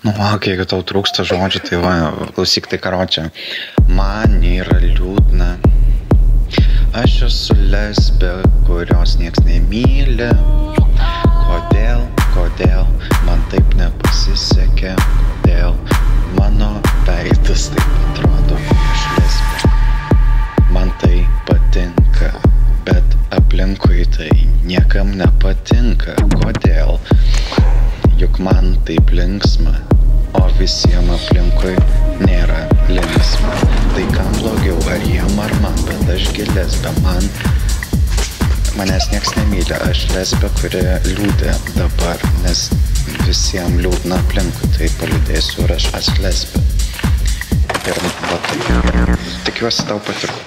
Nu, ok, jeigu tau trūksta žodžių, tai va, klausyk tai karočią. Man yra liūdna. Aš esu lesbė, kurios nieks nemyli. Kodėl, kodėl man taip nepasisekė, kodėl mano veidas taip atrodo, aš lesbė. Man tai patinka, bet aplinkui tai niekam nepatinka. Kodėl? Juk man taip linksma, visiems aplinkui nėra linksma. Tai kam blogiau, ar jiem ar man, bet aš gi lesbė, man manęs nieks nemyli, aš lesbė, kuri liūdė dabar, nes visiems liūdna aplinkui, tai palidėsiu ir aš esu lesbė. Ir va tai. Tikiuosi tau patiko.